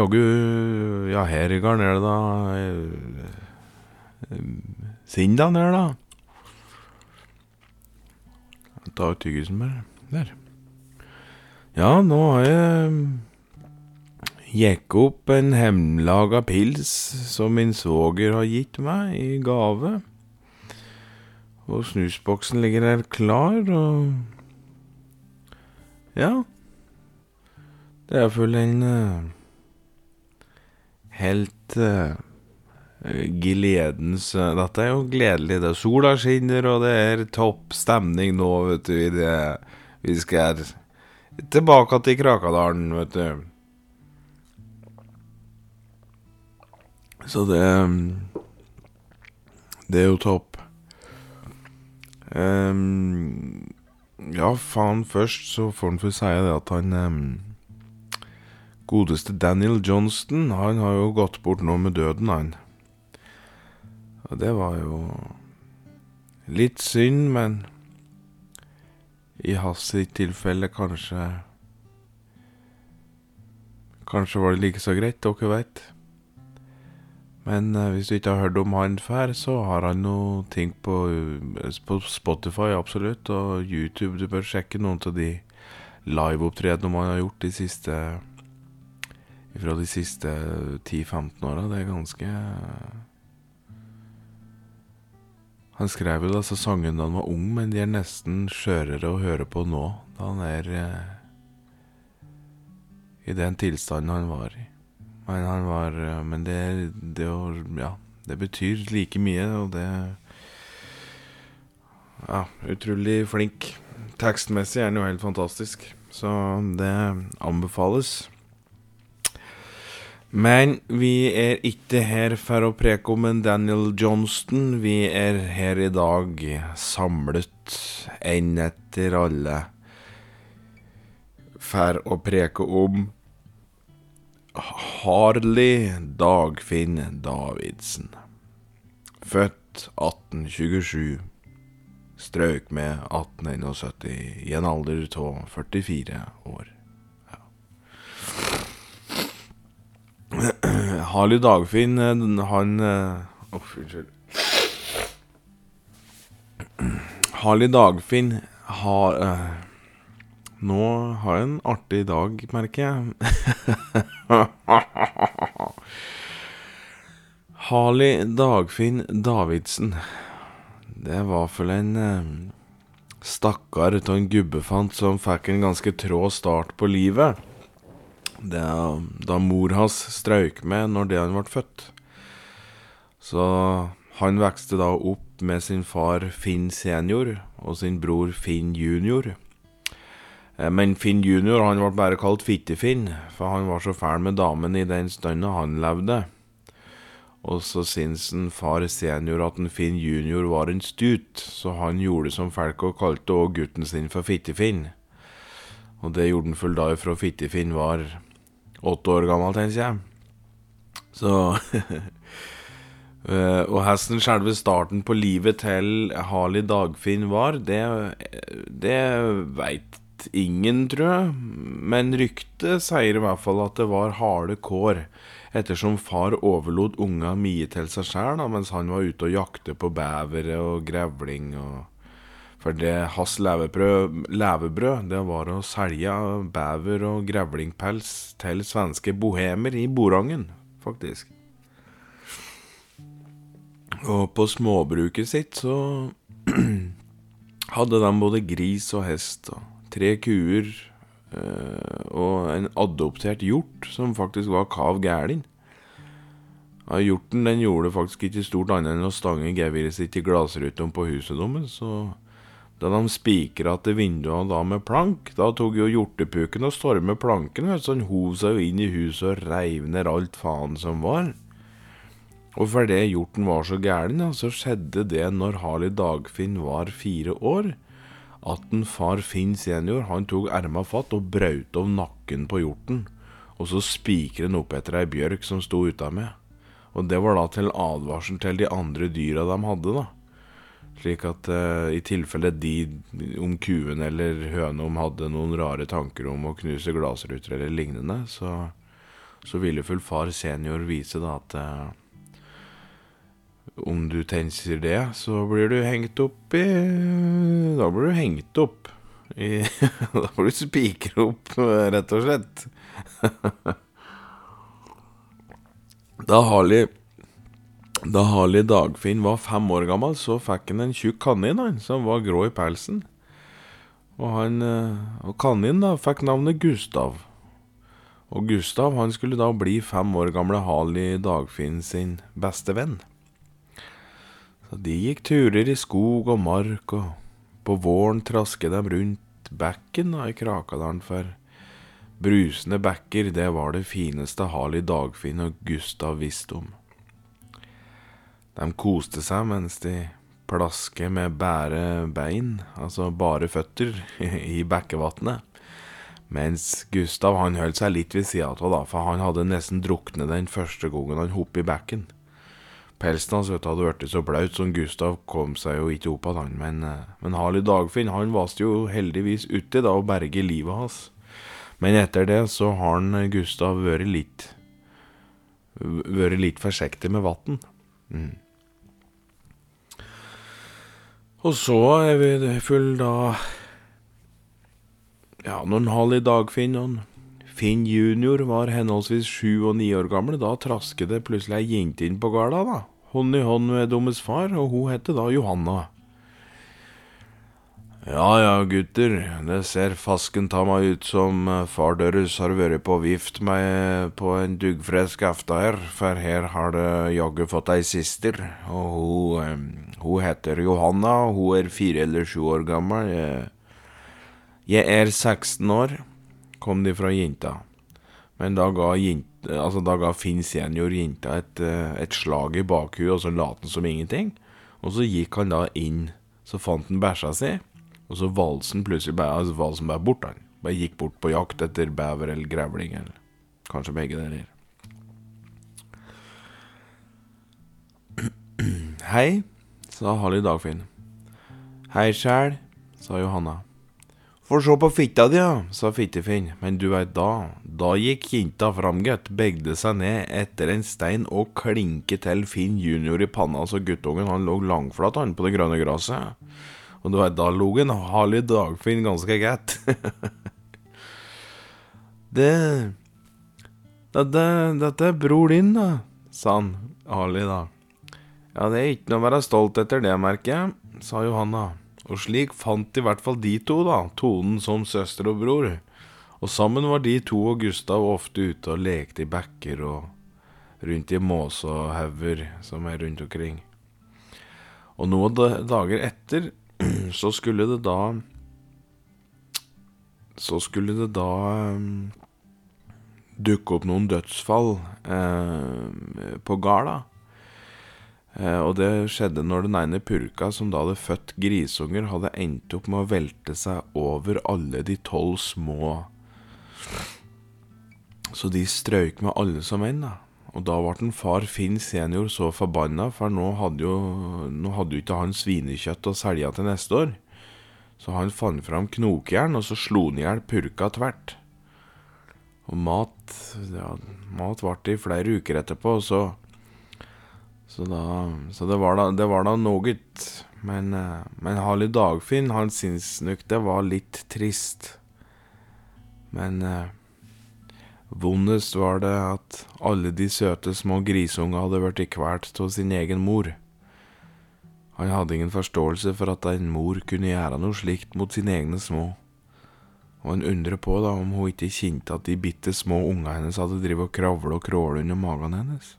jaggu Ja, her i gården er det da eh, Sindan her, da. Ta ut tyggisen bare. Der. Ja, nå har jeg gikk opp en hjemmelaga pils som min svoger har gitt meg i gave. Og snusboksen ligger her klar, og Ja. Det er full en uh, helt uh, gledens uh, Dette er jo gledelig. det Sola skinner, og det er topp stemning nå, vet du. Det vi skal tilbake til Krakadalen, vet du. Så det Det er jo topp. Um, ja, faen, først så får han få si det at han um, Godeste Daniel Johnston, han har jo gått bort nå med døden, han. Og det var jo litt synd, men i hans tilfelle kanskje Kanskje var det like så greit, dere veit. Men uh, hvis du ikke har hørt om han før, så har han noe ting på, uh, på Spotify, absolutt, og YouTube. Du bør sjekke noen av de liveopptredenene han har gjort de siste Fra de siste 10-15 åra. Det er ganske Han skrev jo disse sangene da han var ung, men de er nesten skjørere å høre på nå, da han er uh, i den tilstanden han var i. Men han var Men det, det Ja, det betyr like mye, og det Ja, utrolig flink. Tekstmessig er han jo helt fantastisk, så det anbefales. Men vi er ikke her for å preke om en Daniel Johnston. Vi er her i dag samlet enn etter alle for å preke om Harley Dagfinn Davidsen. Født 1827. Strøk med 1871 i en alder av 44 år. Ja. Harley Dagfinn, han Å, oh, unnskyld. Harley Dagfinn har uh, nå har jeg en artig dag, merker jeg. Harley Dagfinn Davidsen. Det var vel en uh, stakkar av en gubbefant som fikk en ganske trå start på livet. Det, er da mor hans strøyk med når det han ble født. Så han vokste da opp med sin far Finn senior og sin bror Finn junior. Eh, men Finn junior han ble bare kalt Fittefinn, for han var så fæl med damen i den stunda han levde. Og så syns en far senior at en Finn junior var en stut, så han gjorde som folk og kalte òg gutten sin for Fittefinn. Og det gjorde han full da ifra Fittefinn var åtte år gammel, tenker jeg. Så Uh, og hesten selve starten på livet til Harley Dagfinn var, det, det veit ingen, tror jeg. Men ryktet sier i hvert fall at det var harde kår, ettersom far overlot unga mye til seg sjæl mens han var ute og jakte på bevere og grevling. Og for det hans levebrød, det var å selge bever- og grevlingpels til svenske bohemer i Borangen, faktisk. Og på småbruket sitt så hadde de både gris og hest. og tre kuer uh, og en adoptert hjort som faktisk var kav gæren. Ja, hjorten den gjorde faktisk ikke stort annet enn å stange geviret sitt i glassrutene på huset deres. Så da de spikra til vinduene da med plank, da tok jo hjortepuken og stormet planken. Så han hov seg jo inn i huset og reiv ned alt faen som var. Og fordi hjorten var så gæren, så skjedde det når Harley Dagfinn var fire år at en far Finn senior han tok erma fatt og braut av nakken på hjorten. Og så spikret han opp etter ei bjørk som sto utamed. Og det var da til advarsel til de andre dyra de hadde, da. Slik at uh, i tilfelle de, om kuen eller høna hadde noen rare tanker om å knuse glassruter eller lignende, så, så ville full far senior vise da at uh, om du tenker det, så blir du hengt opp i Da blir du hengt opp i Da blir du spikra opp, rett og slett. da Harley da Harley Dagfinn var fem år gammel, så fikk han en tjukk kanin han, som var grå i pelsen. Og, han, og kaninen da fikk navnet Gustav. Og Gustav han skulle da bli fem år gamle Harley Dagfinn sin beste venn. Så de gikk turer i skog og mark, og på våren trasket de rundt bekken da i Krakadalen, for brusende bekker, det var det fineste Harley Dagfinn og Gustav visste om. De koste seg mens de plasker med bære bein, altså bare føtter, i bekkevatnet. Mens Gustav han holdt seg litt ved sida av, da, for han hadde nesten druknet den første gangen han hoppet i bekken. Pelsen hans hadde blitt så blaut som Gustav kom seg jo ikke opp igjen, men, eh, men Harley Dagfinn han var jo heldigvis uti da og berge livet hans. Men etter det så har han Gustav vært litt vært litt forsiktig med vann. Mm. Og så er vi full da Ja, når Harley Dagfinn og Finn junior var henholdsvis sju og ni år gamle, da trasket det plutselig ei jente inn på gårda, da. Hånd i hånd med deres far, og hun het da Johanna. Ja ja, gutter, det ser fasken ta meg ut som eh, far deres har vært på vift meg på en duggfresk afta her, for her har det jaggu fått ei sister, og hun, eh, hun heter Johanna, hun er fire eller sju år gammel. Jeg er 16 år, kom de fra jenta. Men da ga, altså ga Finn senior jenta et, eh, et slag i bakhuet, og så lot han som ingenting. Og så gikk han da inn, så fant han bæsja si. Og så valsen plutselig bare, altså valsen bare bort, han. Bare gikk bort på jakt etter bever eller grevling, eller kanskje begge deler. Hei, sa Harley Dagfinn. Hei sjæl, sa Johanna. Få se på fitta di, ja, sa Fittefinn, men du veit da, da gikk jenta fram, gutt, begde seg ned etter en stein og klinke til Finn junior i panna så guttungen han lå langflat han på det grønne gresset. Og du veit, da lo en Harley Dagfinn ganske greit. det dette, dette er bror din, da, sa han, Harley, da. Ja, det er ikke noe å være stolt etter det, merker jeg, sa Johanna. Og slik fant i hvert fall de to, da, tonen som søster og bror. Og sammen var de to og Gustav ofte ute og lekte i bekker og rundt i måsehauger som er rundt omkring. Og noen dager etter så skulle det da Så skulle det da um, dukke opp noen dødsfall eh, på Garda. Eh, og det skjedde når den ene purka som da hadde født grisunger, hadde endt opp med å velte seg over alle de tolv små. Så de strøyk med alle som en, da. Og da ble far Finn senior så forbanna, for nå hadde jo, nå hadde jo ikke han svinekjøtt å selge til neste år. Så han fant fram knokjern, og så slo han i hjel purka tvert. Og mat ja, mat ble det i flere uker etterpå, så Så, da, så det var da, det var da noe. Men, eh, men Harley Dagfinn, han syns nok det var litt trist. Men eh, Vondest var det at alle de søte små grisunga hadde blitt kvalt av sin egen mor. Han hadde ingen forståelse for at en mor kunne gjøre noe slikt mot sine egne små, og han undret på da om hun ikke kjente at de bitte små unga hennes hadde drevet og kravlet og krålet under magen hennes.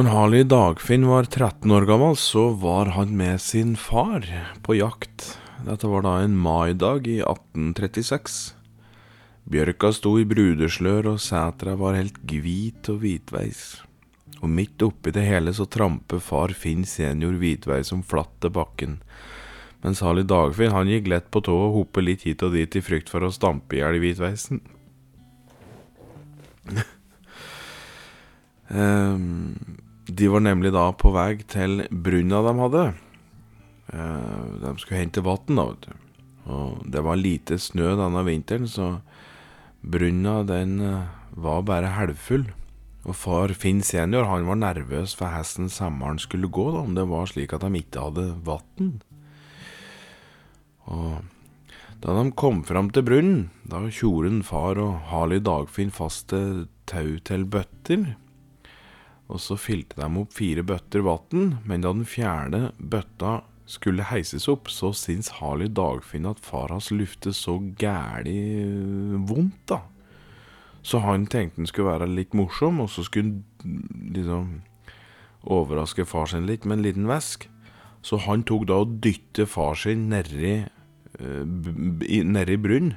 Når Harley Dagfinn var 13 år gammel, så var han med sin far på jakt. Dette var da en maidag i 1836. Bjørka sto i brudeslør, og setra var helt hvit og hvitveis. Og midt oppi det hele så tramper far Finn senior hvitveis som flatt til bakken. Mens Harley Dagfinn han gikk lett på tå og hoppet litt hit og dit i frykt for å stampe i hjel hvitveisen. Um, de var nemlig da på vei til brunna de hadde. Uh, de skulle hente vann, da, vet du. Og det var lite snø denne vinteren, så brunna den uh, var bare halvfull. Og far Finn senior han var nervøs for hesten sommeren skulle gå, da, om det var slik at de ikke hadde vann. Og da de kom fram til brunnen, da tjoren far og Harley Dagfinn fast tau til bøtter og så fylte de opp fire bøtter vann, men da den fjerde bøtta skulle heises opp, så syntes Harley Dagfinn at far hans luftet så gæli eh, vondt, da. Så han tenkte han skulle være litt morsom, og så skulle han liksom overraske far sin litt med en liten vesk. Så han tok da og dytte far sin nedi, uh, nedi brunnen.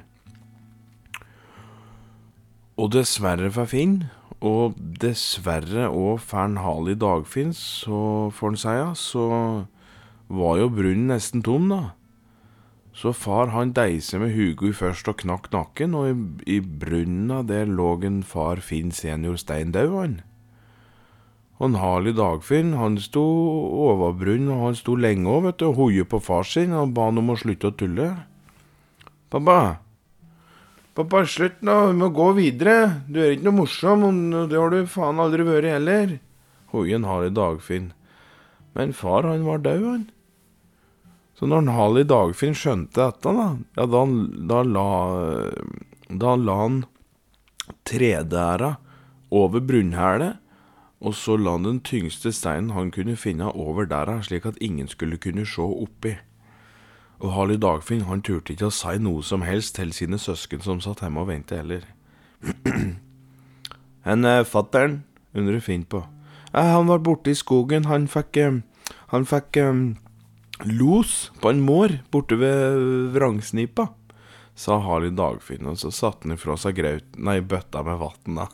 Og dessverre for Finn, og dessverre òg for Harley Dagfinn, så får han si, så var jo brunnen nesten tom, da. Så far han deise med Hugo først og knakk nakken, og i, i brunna der lå en far Finn senior stein død, han. En Harley Dagfinn han sto over brunnen, og han sto lenge òg, vet du, og hoie på far sin og ba han om å slutte å tulle. Pappa, Pappa, slutt nå, vi må gå videre. Du er ikke noe morsom, og det har du faen aldri vært heller. Hoien har i Dagfinn. Men far, han var død, han. Så når Harley Dagfinn skjønte dette, da, ja, da, da la Da la han tredæra over brunnhælet, og så la han den tyngste steinen han kunne finne over dæra, slik at ingen skulle kunne se oppi. Og Harley Dagfinn han turte ikke å si noe som helst til sine søsken som satt hjemme og ventet heller. En eh, fatter'n, undrer Finn på. Eh, han var borte i skogen, han fikk eh, Han fikk eh, los på en mår borte ved Vrangsnipa, sa Harley Dagfinn, og så satte han ifra seg graut, nei, bøtta med vann, da.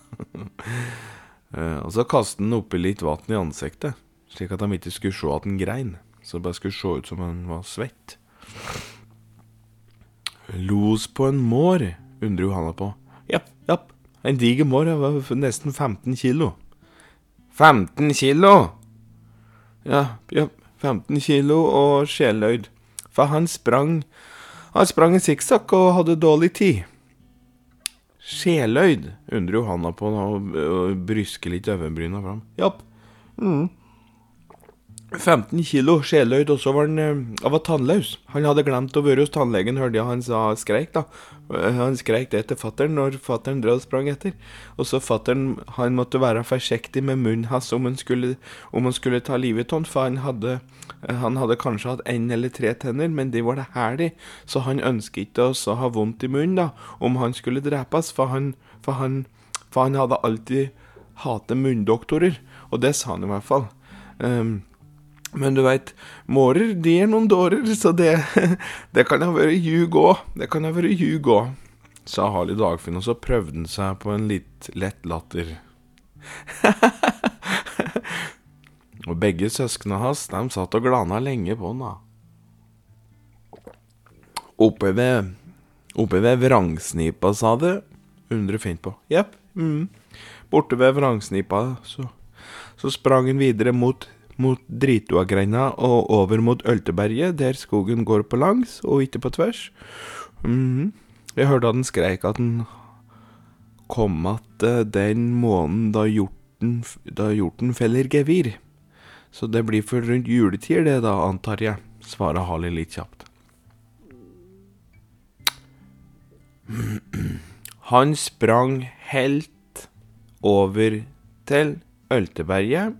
eh, og så kastet han oppi litt vann i ansiktet, slik at de ikke skulle se at han grein, så det bare skulle se ut som han var svett. Los på en mår, undrer Johanna på. Japp, japp, en diger mår, var nesten 15 kilo. 15 kilo? Ja, ja, 15 kilo og sjeløyd. For han sprang Han sprang en sikksakk og hadde dårlig tid. Sjeløyd, undrer Johanna på og, brysker litt øyenbryna fram. Japp. Mm. 15 kilo sjeløyd, og så var han, han var tannløs. Han hadde glemt å være hos tannlegen, hørte jeg han sa skreik, da. Uh, han skreik det til fattern når fattern drev og sprang etter. Og så fattern, han måtte være forsiktig med munnen hans om han skulle, om han skulle ta livet av han, for han hadde, uh, han hadde kanskje hatt én eller tre tenner, men de var det hæl i, så han ønsket ikke å ha vondt i munnen, da, om han skulle drepes, for han, for han, for han hadde alltid hatet munndoktorer, og det sa han i hvert fall. Um, men du veit, mårer, de er noen dårer, så det, det kan ha vært ljug òg. Det kan ha vært ljug òg, sa Harley Dagfinn, og så prøvde han seg på en litt lett latter. og begge søsknene hans, de satt og glana lenge på han, da. Oppe ved Oppe ved vrangsnipa, sa du? undrer fint på. Jepp. Mm. Borte ved vrangsnipa, så, så sprang han videre mot mot Dritoagreina og over mot Ølteberget, der skogen går på langs og ikke på tvers. Mm. Jeg hørte at han skreik at han kom att den måneden da hjorten, da hjorten feller gevir. Så det blir for rundt juletid, det da, antar jeg, svarer Harley litt kjapt. Han sprang helt over til Ølteberget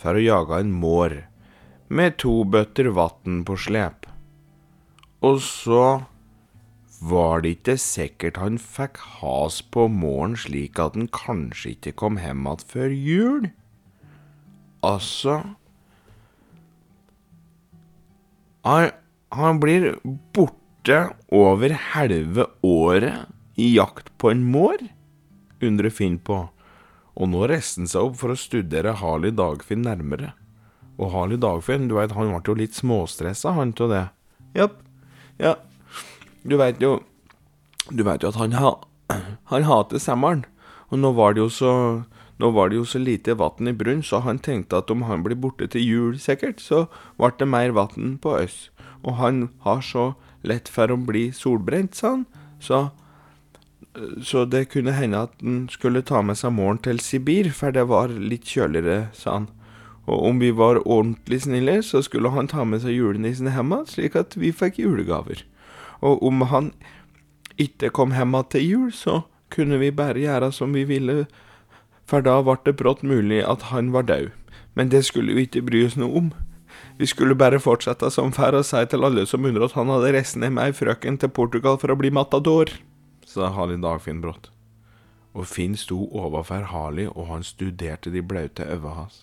for å jage en mår med to bøtter vann på slep. Og så var det ikke sikkert han fikk has på måren slik at han kanskje ikke kom hjem igjen før jul. Altså han, han blir borte over halve året i jakt på en mår, undrer Finn på, og nå reiste han seg opp for å studere Harley Dagfinn nærmere. Og Harley Dagfinn, du veit, han ble jo litt småstressa, han av det. Japp. Ja. Du veit jo Du veit jo at han, ha, han hater semmeren. Og nå var det jo så nå var det jo så lite vann i brunn, så han tenkte at om han blir borte til jul, sikkert, så ble det mer vann på oss. Og han har så lett for å bli solbrent, sa han, så, så det kunne hende at han skulle ta med seg moren til Sibir, for det var litt kjøligere, sa han. Og om vi var ordentlig snille, så skulle han ta med seg julenissen hjem igjen, slik at vi fikk julegaver. Og om han ikke kom hjem til jul, så kunne vi bare gjøre som vi ville for da ble det brått mulig at han var død. Men det skulle vi ikke bry oss noe om. Vi skulle bare fortsette som før og si til alle som undret at han hadde reist ned med ei frøken til Portugal for å bli matador, sa Harley Dagfinn brått. Og Finn sto overfor Harley, og han studerte de blaute øynene hans.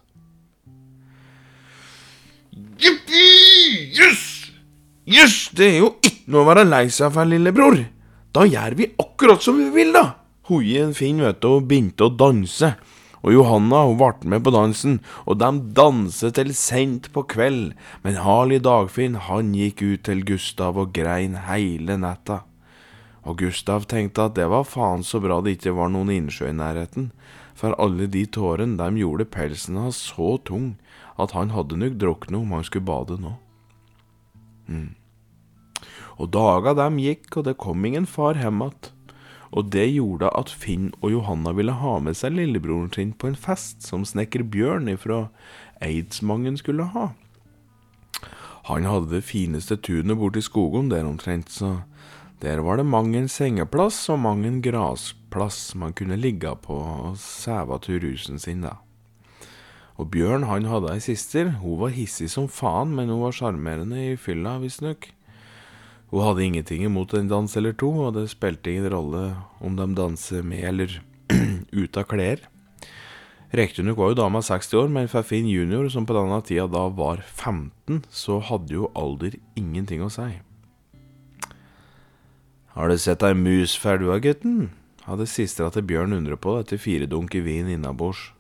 Jippi! Jøss! Jøss, det er jo ikke noe å være lei seg for, lillebror. Da gjør vi akkurat som vi vil, da. Hoien Finn vet du, begynte å danse. Og Johanna hun ble med på dansen, og de danset til sent på kveld. Men Harley Dagfinn han gikk ut til Gustav og grein hele natta. Og Gustav tenkte at det var faen så bra det ikke var noen innsjø i nærheten, for alle de tårene de gjorde pelsen hans så tung at han hadde nok druknet om han skulle bade nå. Mm. Og daga dem gikk, og det kom ingen far hjem att. og det gjorde at Finn og Johanna ville ha med seg lillebroren sin på en fest som snekker Bjørn ifra Eidsmangen skulle ha. Han hadde det fineste tunet borti skogen der omtrent, så der var det mang en sengeplass og mang en grasplass man kunne ligge på og sæva til rusen sin, da. Og Bjørn han hadde ei sister, hun var hissig som faen, men hun var sjarmerende i fylla, visstnok. Hun hadde ingenting imot en dans eller to, og det spilte ingen rolle om de danser med eller ut av klær. Riktignok var jo dama 60 år, men for Finn junior, som på denne tida da var 15, så hadde jo alder ingenting å si. Har du sett ei mus før du, gutten? hadde sistera til Bjørn undret på etter fire dunker vin innabords.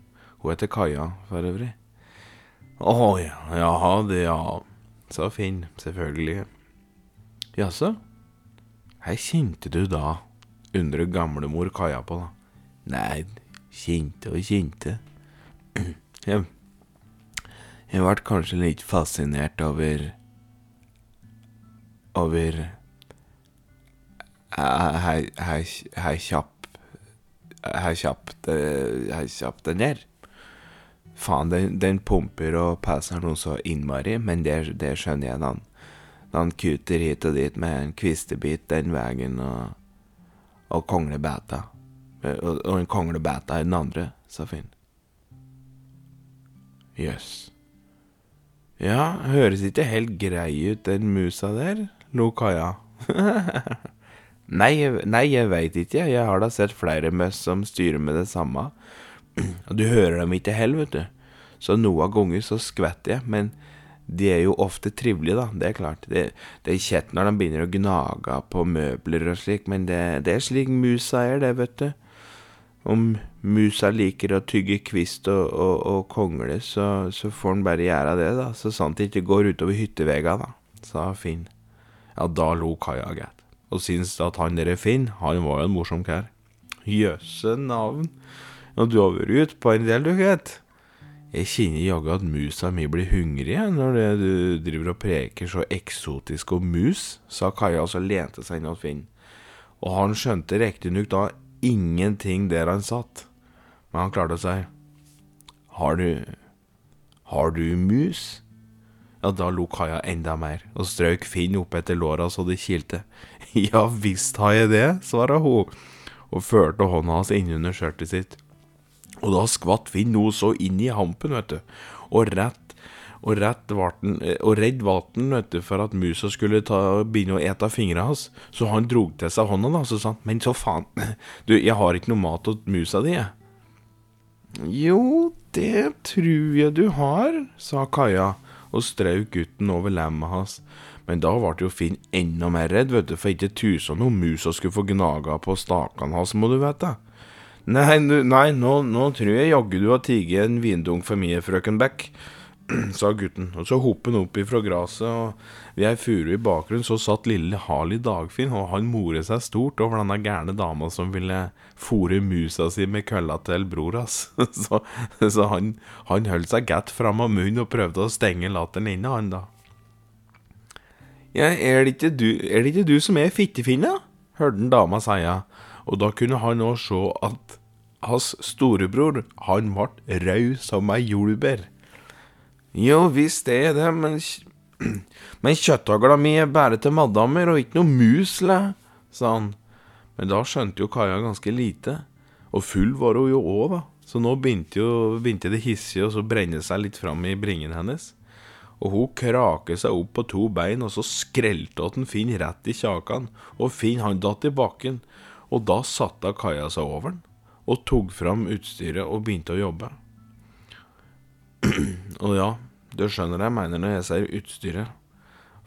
Hun heter Kaja, for øvrig. Å ja, jaha, det ja, sa Finn, selvfølgelig. Jaså? Hei kjente du da? undrer gamlemor Kaja på, da. Nei, kjente og kjente. Jeg, jeg ble kanskje litt fascinert over Over Her kjapp Her kjapp Her kjapp den der. Faen, den, den pumper og passer noe så innmari, men det, det skjønner jeg, da han kuter hit og dit med en kvistebit den veien og, og konglebæta. Og, og en konglebæta i den andre, sa Finn. Jøss. Yes. Ja, høres ikke helt grei ut, den musa der, lo Kaja. nei, nei, jeg veit ikke, jeg har da sett flere møss som styrer med det samme. Og du hører dem ikke heller, vet du. Så noen ganger så skvetter jeg, men de er jo ofte trivelige, da, det er klart. Det, det er kjett når de begynner å gnage på møbler og slik, men det, det er slik musa er, det, vet du. Om musa liker å tygge kvist og, og, og kongle, så, så får han bare gjøre det, da, så sant det ikke går utover hyttevegga, da, sa Finn. Ja, da lo Kaja gitt, og syns at han er Finn, han var jo en morsom kar. Jøsse navn. Og du har vært ute på en del, du, gitt. Jeg kjenner jaggu at musa mi blir hungrig når du driver og preker så eksotisk om mus, sa Kaja og så lente seg inn mot Finn. Og han skjønte riktignok da ingenting der han satt, men han klarte si Har du Har du mus? Ja, da lo Kaja enda mer, og strøk Finn opp etter låra så det kilte. Ja visst har jeg det, svarte hun, og førte hånda hans innunder skjørtet sitt. Og da skvatt Finn noe så inn i hampen, vet du. Og rett og, rett varten, og redd vet for at musa skulle ta, begynne å ete fingrene hans. Så han drog til seg hånda, da, så sa men så faen, du, jeg har ikke noe mat til musa di. Jo, det tror jeg du har, sa Kaja og strøk gutten over lemmet hans. Men da ble jo Finn enda mer redd, vet du, for ikke tusen om musa skulle få gnaga på stakene hans, må du vite. Nei, nei, nå, nå tror jeg jaggu du har tatt en vindunk for mye, frøken Beck, sa gutten. Og så hoppet han opp ifra gresset, og ved ei furu i bakgrunnen så satt lille Harley Dagfinn, og han moret seg stort over denne gærne dama som ville fòre musa si med kølla til bror hans. Så, så han, han holdt seg godt framme av munnen og prøvde å stenge latteren inne, han da. Ja, er det ikke du, er det ikke du som er fittefinna? hørte han dama seia, og da kunne han òg se at hans storebror, han ble rød som ei jordbær. Jo visst er det, men, men kjøtthagla mi er bare til madammer og ikke noe musle, sa han. Men da skjønte jo Kaja ganske lite, og full var hun jo òg, da. Så nå begynte, jo, begynte det hissige å brenne seg litt fram i bringen hennes. Og hun kraket seg opp på to bein, og så skrelte hun Finn rett i kjakan, og Finn han datt i bakken, og da satte Kaja seg over den, og tok fram utstyret og begynte å jobbe. og ja, du skjønner jeg mener når jeg sier utstyret.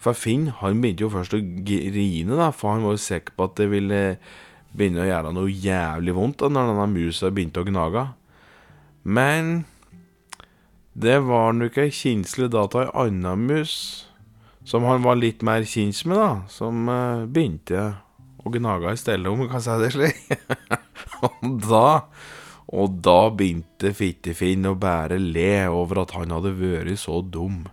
For Finn han begynte jo først å grine, da, for han var jo sikker på at det ville begynne å gjøre noe jævlig vondt da, når denne musa begynte å gnage. Men det var nok ei kinsle da av ei anna mus, som han var litt mer kjent med, da, som uh, begynte å gnage i stedet, om jeg kan si det slik. og da og da begynte Fittefinn å bære le over at han hadde vært så dum.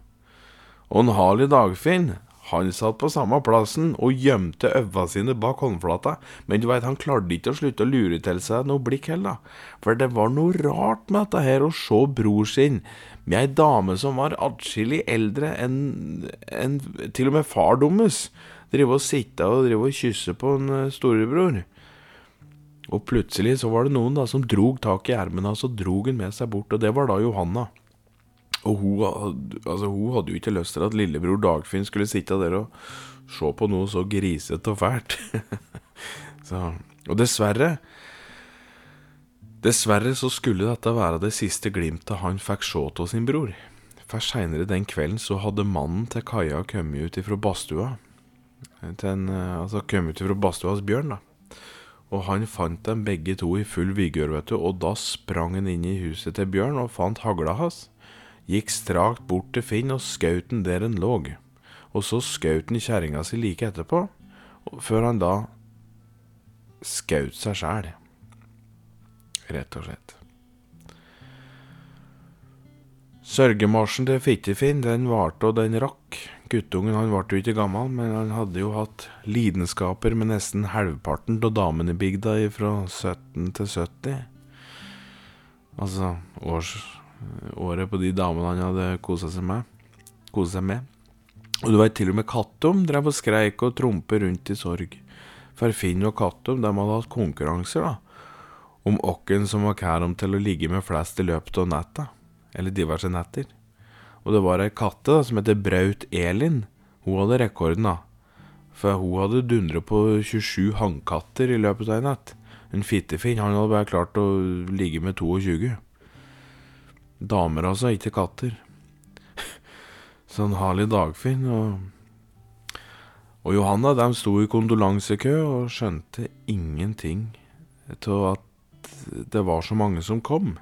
Og en Harley Dagfinn, han satt på samme plassen og gjemte øva sine bak håndflata, men du veit, han klarte ikke å slutte å lure til seg noe blikk heller, for det var noe rart med dette her å se bror sin med ei dame som var atskillig eldre enn en, til og med far deres, drive og sitte og drive og kysse på en eh, storebror. Og plutselig så var det noen da som drog tak i ermet hans og drog hun med seg bort, og det var da Johanna. Og hun, altså, hun hadde jo ikke lyst til at lillebror Dagfinn skulle sitte der og se på noe så grisete og fælt. så, og dessverre Dessverre så skulle dette være det siste glimtet han fikk se av sin bror. For seinere den kvelden så hadde mannen til Kaja kommet ut ifra badstua. Altså kommet ut ifra badstuas bjørn, da. Og han fant dem begge to i full vigør, vet du, og da sprang han inn i huset til Bjørn og fant hagla hans. Gikk strakt bort til Finn og skjøt den der den lå. Og så skjøt han kjerringa si like etterpå, før han da skjøt seg sjæl. Rett og slett. Sørgemarsjen til Fittefinn, den varte og den rakk. Guttungen han ble jo ikke gammel, men han hadde jo hatt lidenskaper med nesten halvparten av damene i bygda fra 17 til 70. Altså års, året på de damene han hadde kosa seg med. Kosa seg med. Og du veit, til og med Kattom drev og skreik og trompe rundt i sorg. For Finn og Kattom de hadde hatt konkurranser da, om åkken som var kærom til å ligge med flest i løpet av natta, eller diverse netter. Og det var ei katte da, som heter Braut Elin. Hun hadde rekorden, da. For hun hadde dundra på 27 hannkatter i løpet av en natt. En fittefinn, han hadde bare klart å ligge med 22. Damer, altså, ikke katter. Sånn Harley Dagfinn og Og Johanna, de sto i kondolansekø og skjønte ingenting til at det var så mange som kom.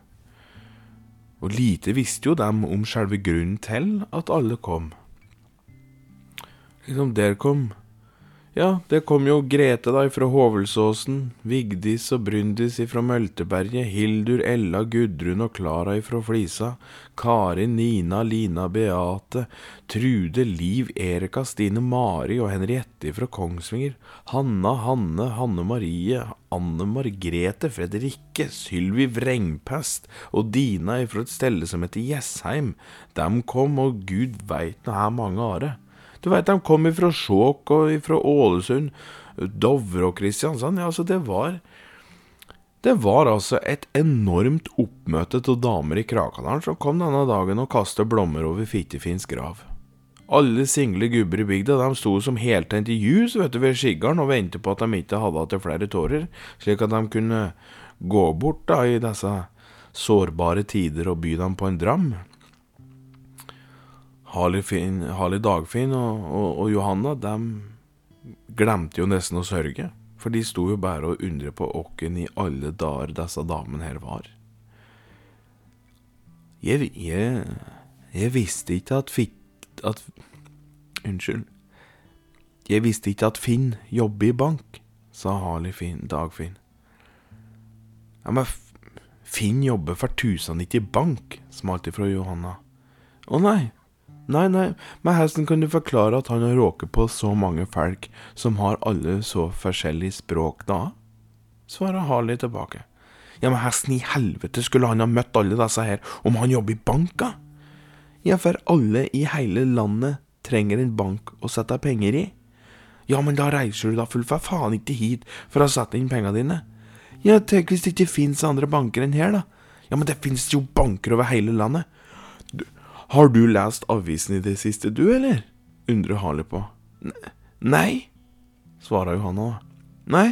Og lite visste jo dem om selve grunnen til at alle kom. Liksom, der kom Ja, det kom jo Grete da ifra Hovelsåsen, Vigdis og Bryndis ifra Mølteberget, Hildur, Ella, Gudrun og Klara ifra Flisa, Karin, Nina, Lina, Beate, Trude, Liv, Erika, Stine, Mari og Henriette ifra Kongsvinger, Hanna, Hanne, Hanne Marie, Anne Margrete, Fredrikke, Sylvi Vrengpest og Dina ifra et stelle som heter Jessheim. Dem kom, og gud veit nå her mange are. Du veit, de kom ifra Skjåk og ifra Ålesund, Dovre og Kristiansand. Ja, altså, det var Det var altså et enormt oppmøte av damer i Krakadalen som kom denne dagen og kastet blomster over Fittefins grav. Alle single gubber i bygda de sto som heltente ljus vet du, ved skiggeren og ventet på at de ikke hadde hatt flere tårer, slik at de kunne gå bort da i disse sårbare tider og by dem på en dram. Harley, Finn, Harley Dagfinn og, og, og Johanna de glemte jo nesten å sørge. For de sto jo bare og undret på åkken i alle dager disse damene her var. Jeg, jeg, jeg visste ikke at fikk at Unnskyld. Jeg visste ikke at Finn jobber i bank, sa Harley Finn, Dagfinn. Ja, men Finn jobber for tusen ikke i bank, smalt ifra Johanna. Å nei, nei, nei, men hvordan kan du forklare at han har råket på så mange folk som har alle så forskjellig språk da? svarer Harley tilbake. Ja, men hvordan i helvete skulle han ha møtt alle disse her om han jobber i banka? Ja, for alle i hele landet trenger en bank å sette penger i. Ja, men da reiser du da full for faen ikke hit for å sette inn pengene dine. Ja, tenk hvis det ikke fins andre banker enn her, da. Ja, men det fins jo banker over hele landet. Har du lest avisen i det siste, du, eller? undrer Harley på. Nei, svarer Johanna. Nei,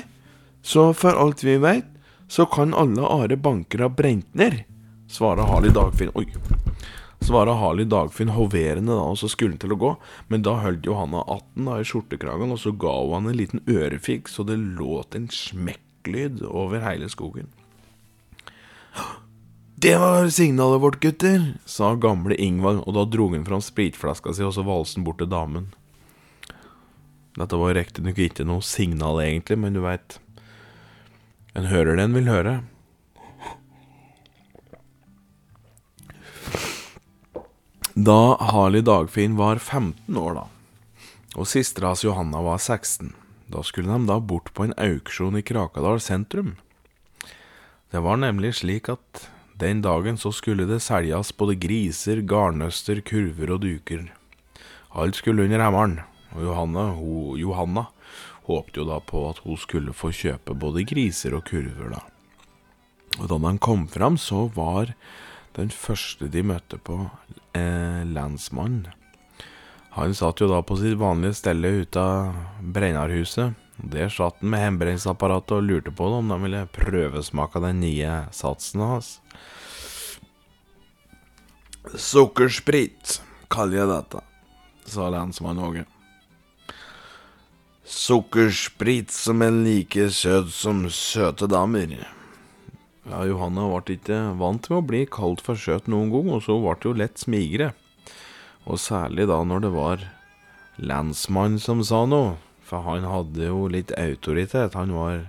så for alt vi veit, så kan alle are banker ha brent ned, svarer Harley Dagfinn. Oi svarer Harley Dagfinn hoverende, da, og så skulle han til å gå, men da holdt Johanna 18 da, i skjortekragen, og så ga hun han en liten ørefik, så det låt en smekklyd over hele skogen. Det var signalet vårt, gutter, sa gamle Ingvar, og da dro han fram spritflaska si, og så valsen bort til damen. Dette var riktignok ikke noe signal, egentlig, men du veit En hører det en vil høre. Da Harley Dagfinn var 15 år, da, og søstera hans Johanna var 16, da skulle de da bort på en auksjon i Krakadal sentrum. Det var nemlig slik at den dagen så skulle det selges både griser, garnnøster, kurver og duker. Alt skulle under hammeren, og Johanna, ho, Johanna håpte jo da på at hun skulle få kjøpe både griser og kurver, da. Og da de kom fram, så var den første de møtte på, eh, lensmannen. Han satt jo da på sitt vanlige stelle ute av Brennarhuset. Der satt han med hjemmebrenningsapparatet og lurte på om de ville prøvesmake den nye satsen hans. Sukkersprit, kaller jeg dette, sa lensmann Åge. Sukkersprit som er like søt som søte damer. Ja, Johanna ble ikke vant med å bli kalt for søt noen gang, og så ble det jo lett smigre. Og særlig da når det var lensmannen som sa noe, for han hadde jo litt autoritet. Han var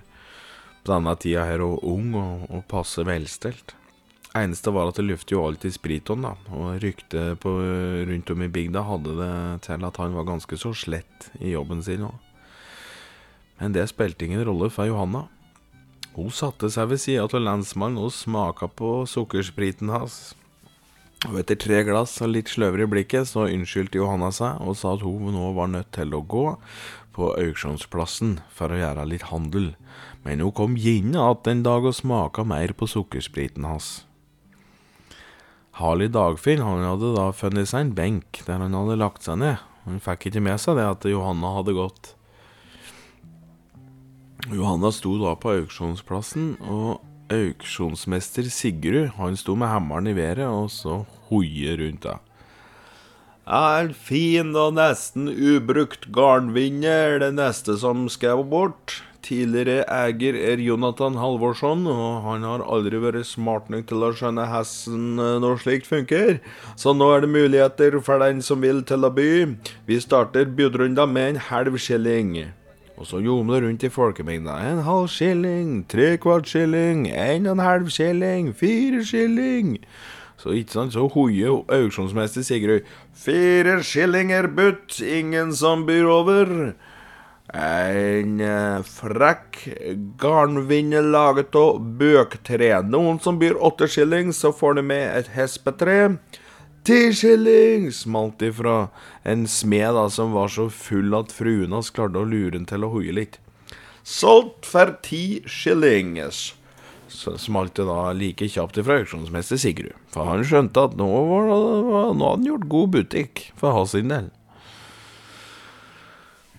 på denne tida her og ung og, og passe velstelt. Eneste var at det luftet jo alltid spritånd, da, og ryktet rundt om i bygda hadde det til at han var ganske så slett i jobben sin òg. Men det spilte ingen rolle for Johanna. Hun satte seg ved sida av lensmannen og smaka på sukkerspriten hans. Og etter tre glass og litt sløvere i blikket, så unnskyldte Johanna seg og sa at hun nå var nødt til å gå på auksjonsplassen for å gjøre litt handel, men hun kom gjerne igjen en dag og smaka mer på sukkerspriten hans. Harley Dagfinn han hadde da funnet seg en benk der han hadde lagt seg ned. Han fikk ikke med seg det at Johanna hadde gått. Johanna sto da på auksjonsplassen, og auksjonsmester Sigrud han sto med hammeren i været og så hoie rundt deg. Er fin og nesten ubrukt garnvinner det neste som skal bort. Tidligere eier er Jonathan Halvorsson, og han har aldri vært smart nok til å skjønne hesten når slikt funker. Så nå er det muligheter for den som vil til å by. Vi starter budrunda med en halv skilling. Og så ljomer rundt i folkemengda. En halv skilling, tre kvart skilling, en og en halv skilling, fire skilling. Så ikke sant, så hoier auksjonsmester Sigrud. Fire skillinger budt, ingen som byr over. En eh, frekk garnvinne laget av bøktre. Noen som byr åtte skilling, så får de med et hespetre. Ti skilling! smalt ifra en smed da, som var så full at fruen hans klarte å lure han til å hoie litt. Solgt for ti skillings. Smalt det da like kjapt ifra auksjonsmester Sigrud, for han skjønte at nå, var det, nå hadde han gjort god butikk for hans sin del.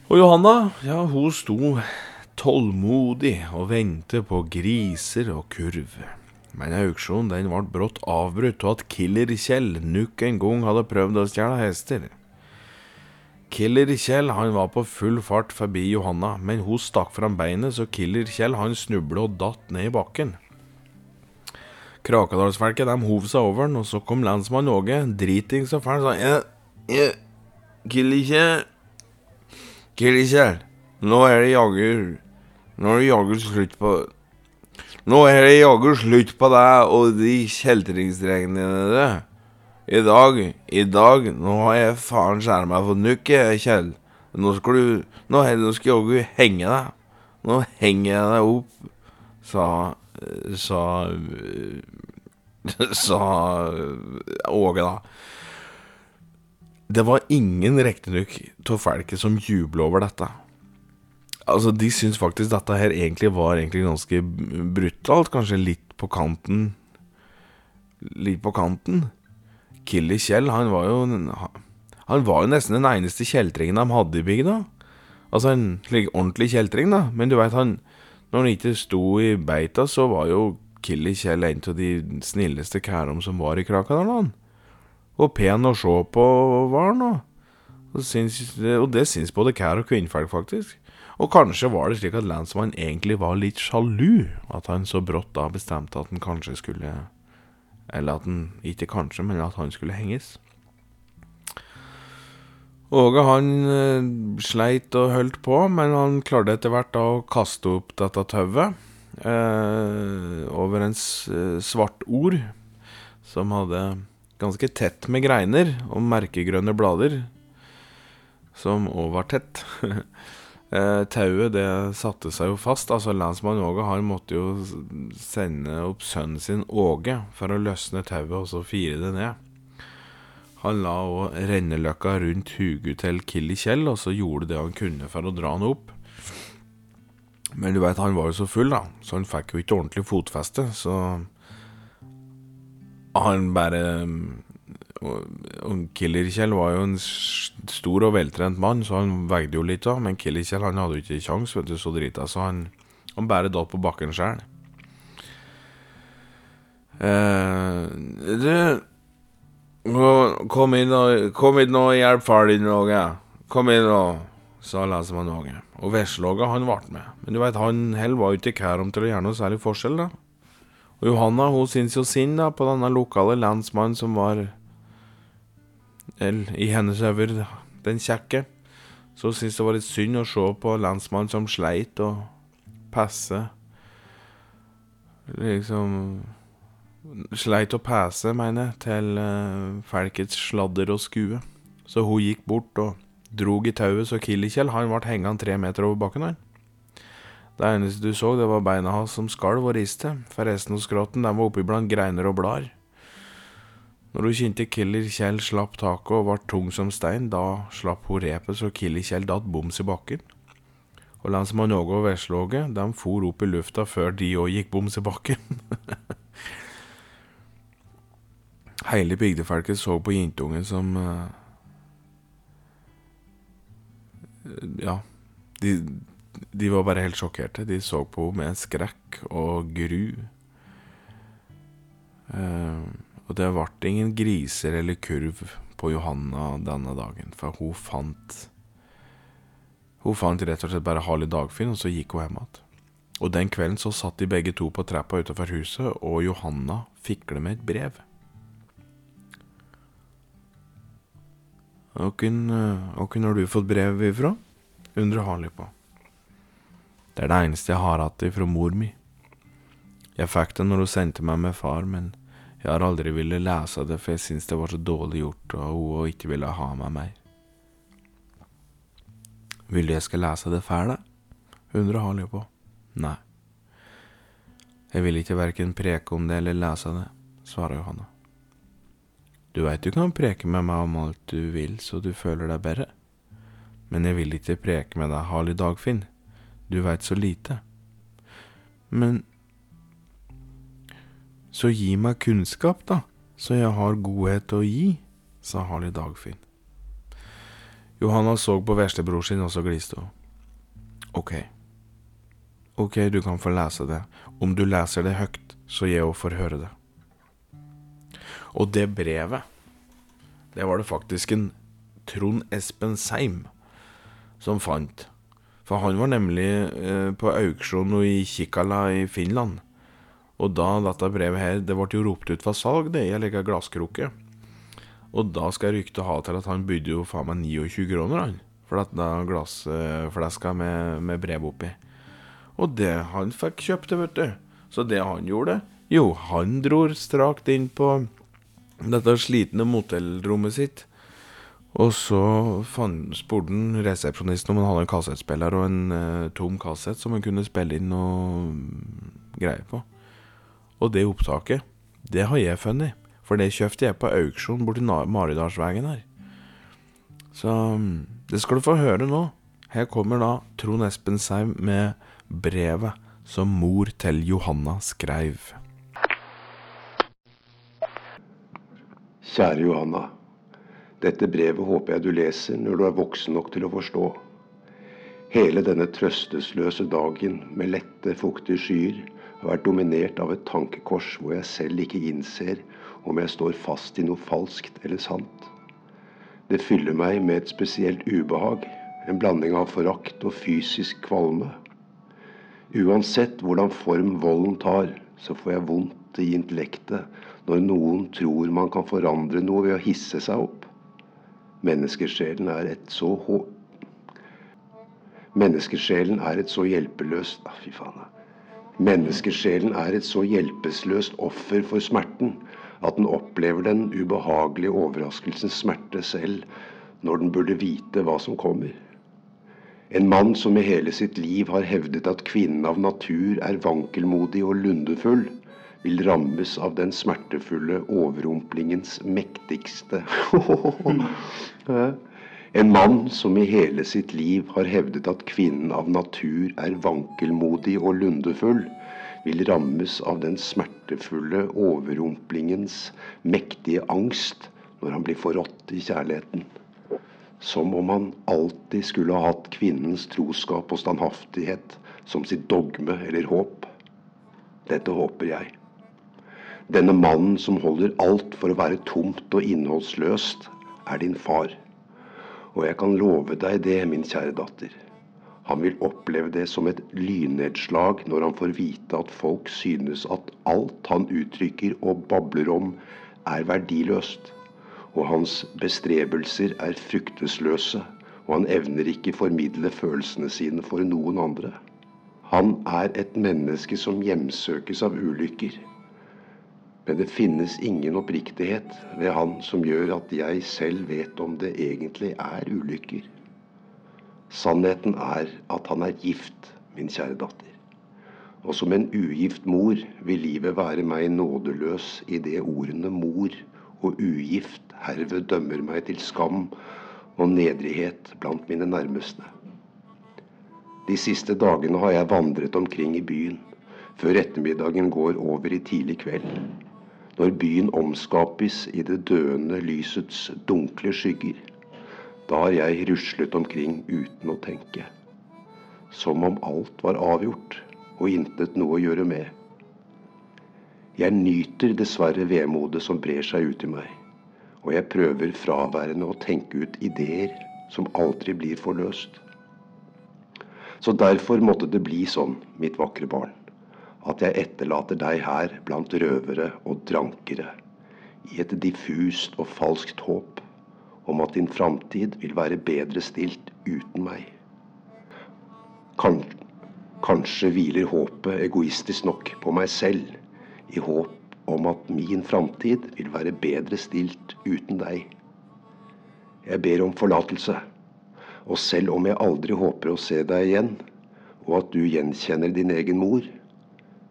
Og Johanna, ja, hun sto tålmodig og ventet på griser og kurv. Men auksjonen den ble brått avbrutt av at Killer Kjell nok en gang hadde prøvd å stjele hester. Killer Kjell han var på full fart forbi Johanna, men hun stakk fram beinet, så Killer Kjell han snubla og datt ned i bakken. Krakadalsfolket de hov seg over den, og så kom lensmann Åge, dritings og fæl, sa «Jeg, jeg, kill ikke, nå er det jaggu Nå er det jaggu slutt på Nå er det jaggu slutt på deg og de kjeltringsdrengene dine. I dag, i dag, nå har jeg faen skjæra meg for nukk, Kjell. Nå skal du Nå, nå skal jaggu henge deg. Nå henger jeg deg opp, sa Sa Sa Åge, da. Det var ingen riktignok av folket som jubla over dette. Altså, De syns faktisk dette her egentlig var egentlig ganske brutalt. Kanskje litt på kanten Litt på kanten. Killy Kjell, han var jo Han var jo nesten den eneste kjeltringen de hadde i bygda. Altså en slik ordentlig kjeltring, da. Men du veit, han Når han ikke sto i beita, så var jo Killy Kjell en av de snilleste kærene som var i Krakadalen. Og pen å se på var han, og, og, det syns både kær og kvinnfolk, faktisk. Og kanskje var det slik at lensmannen egentlig var litt sjalu, at han så brått da bestemte at han kanskje skulle Eller at han ikke kanskje, men at han skulle henges. Åge han eh, sleit og holdt på, men han klarte etter hvert da å kaste opp dette tauet eh, over en svart ord som hadde ganske tett med greiner og merkegrønne blader, som òg var tett. eh, tauet det satte seg jo fast. altså Lensmann Åge han måtte jo sende opp sønnen sin Åge for å løsne tauet og så fire det ned. Han la òg renneløkka rundt huget til Killy Kjell, og så gjorde det han kunne for å dra han opp. Men du veit, han var jo så full, da, så han fikk jo ikke ordentlig fotfeste, så han bare og Killer Kjell var jo en stor og veltrent mann, så han veide jo litt, da. Men Killer Kjell han hadde jo ikke kjangs, vet du, så drita, så han, han bare datt på bakken sjæl. Eh, du Kom inn og, kom inn og hjelp far din, Åge. Kom inn og sa lensmann Åge. Og Veslåga, han ble med. Men du veit, han heller var jo ikke kær om til å gjøre noe særlig forskjell, da. Og Johanna hun syns jo synd da på denne lokale lensmannen som var eller, i hennes øyne den kjekke. Så hun syntes det var litt synd å se på lensmannen som sleit og passe. Liksom sleit å pese, mener jeg, til uh, folkets sladder og skue. Så hun gikk bort og drog i tauet, så Killikjell han ble hengende tre meter over bakken. her. Det eneste du så, det var beina hans som skalv og riste, for resten av skrotten den var oppi blant greiner og blader. Når hun kjente Killer Kjell slapp taket og ble tung som stein, da slapp hun repet så Killer Kjell datt boms i bakken. Og lensmann Åge og Veslåge, de for opp i lufta før de òg gikk boms i bakken. Hele bygdefolket så på jentungen som uh, Ja, de, de, var bare helt sjokkerte. De så på henne med skrekk og gru. Uh, og det ble ingen griser eller kurv på Johanna denne dagen, for hun fant Hun fant rett og slett bare Harley Dagfinn, og så gikk hun hjem igjen. Og den kvelden så satt de begge to på trappa utenfor huset, og Johanna fikle med et brev. Hvem har du fått brev ifra? undrer Harley på. Det er det eneste jeg har hatt ifra mor mi. Jeg fikk det når hun sendte meg med far, men jeg har aldri villet lese det, for jeg syns det var så dårlig gjort og ikke ville ha meg mer. Vil du jeg skal lese det for deg? undrer Harley på. Nei. Jeg vil ikke verken preke om det eller lese det, svarer Johanna. Du veit du kan preke med meg om alt du vil så du føler deg bedre. Men jeg vil ikke preke med deg, Harley Dagfinn. Du veit så lite. Men Så gi meg kunnskap, da, så jeg har godhet å gi, sa Harley Dagfinn. Johanna så på veslebror sin, og så gliste hun. Ok. Ok, du kan få lese det, om du leser det høyt, så jeg òg får høre det. Og det brevet, det var det faktisk en Trond Espen Seim som fant. For han var nemlig eh, på auksjon i Kikkala i Finland. Og da dette brevet her Det ble jo ropt ut for salg, det, i ei lita glasskrukke. Og da skal ryktet ha til at han bydde jo faen meg 29 kroner, han. For dette glassfleska med, med brev oppi. Og det han fikk kjøpt det, vet du. Så det han gjorde, jo, han dro strakt inn på dette slitne motellrommet sitt. Og så spurte han resepsjonisten om han hadde en kassettspiller og en uh, tom kassett som han kunne spille inn noe greier på. Og det opptaket, det har jeg funnet. For det kjøpte jeg på auksjon borti Maridalsvegen her. Så mm, det skal du få høre nå. Her kommer da Trond Espen Seim med brevet som mor til Johanna skreiv. Kjære Johanna. Dette brevet håper jeg du leser når du er voksen nok til å forstå. Hele denne trøstesløse dagen med lette, fuktige skyer har vært dominert av et tankekors hvor jeg selv ikke innser om jeg står fast i noe falskt eller sant. Det fyller meg med et spesielt ubehag, en blanding av forakt og fysisk kvalme. Uansett hvordan form volden tar, så får jeg vondt i intellektet når noen tror man kan forandre noe ved å hisse seg opp. Menneskesjelen er et så hå... Menneskesjelen er et så hjelpeløst ah, Fy faen. Menneskesjelen er et så hjelpeløst offer for smerten at den opplever den ubehagelige overraskelsens smerte selv når den burde vite hva som kommer. En mann som i hele sitt liv har hevdet at kvinnen av natur er vankelmodig og lundefull, vil rammes av den smertefulle overrumplingens mektigste En mann som i hele sitt liv har hevdet at kvinnen av natur er vankelmodig og lundefull, vil rammes av den smertefulle overrumplingens mektige angst når han blir forrådt i kjærligheten. Som om han alltid skulle ha hatt kvinnens troskap og standhaftighet som sitt dogme eller håp. Dette håper jeg. Denne mannen som holder alt for å være tomt og innholdsløst, er din far. Og jeg kan love deg det, min kjære datter. Han vil oppleve det som et lynnedslag når han får vite at folk synes at alt han uttrykker og babler om, er verdiløst. Og hans bestrebelser er fruktesløse, og han evner ikke formidle følelsene sine for noen andre. Han er et menneske som hjemsøkes av ulykker. Men det finnes ingen oppriktighet ved han som gjør at jeg selv vet om det egentlig er ulykker. Sannheten er at han er gift, min kjære datter. Og som en ugift mor vil livet være meg nådeløs i det ordene mor og ugift herved dømmer meg til skam og nedrighet blant mine nærmeste. De siste dagene har jeg vandret omkring i byen, før ettermiddagen går over i tidlig kveld. Når byen omskapes i det døende lysets dunkle skygger da har jeg ruslet omkring uten å tenke. Som om alt var avgjort og intet noe å gjøre med. Jeg nyter dessverre vemodet som brer seg ut i meg, og jeg prøver fraværende å tenke ut ideer som aldri blir forløst. Så derfor måtte det bli sånn, mitt vakre barn, at jeg etterlater deg her blant røvere og drankere, i et diffust og falskt håp om at din framtid vil være bedre stilt uten meg. Kanskje hviler håpet egoistisk nok på meg selv, i håp om at min framtid vil være bedre stilt uten deg. Jeg ber om forlatelse, og selv om jeg aldri håper å se deg igjen, og at du gjenkjenner din egen mor,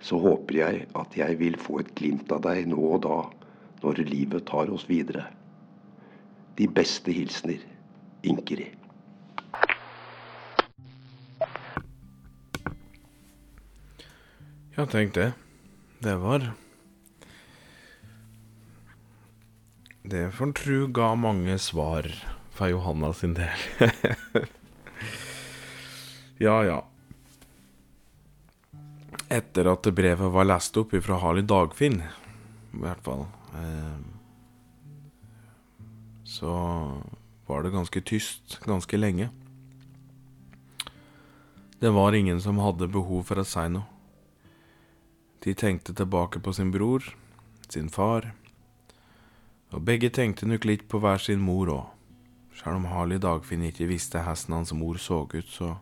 så håper jeg at jeg vil få et glimt av deg nå og da, når livet tar oss videre. De beste hilsener Inkeri. Ja, tenk det. Det var Det får en tru ga mange svar for Johanna sin del. ja, ja. Etter at brevet var lest opp fra Harley Dagfinn, i hvert fall eh, Så var det ganske tyst ganske lenge. Det var ingen som hadde behov for å si noe. De tenkte tilbake på sin bror, sin far, og begge tenkte nok litt på hver sin mor òg. Selv om Harley Dagfinn ikke visste hvordan hans mor så ut, så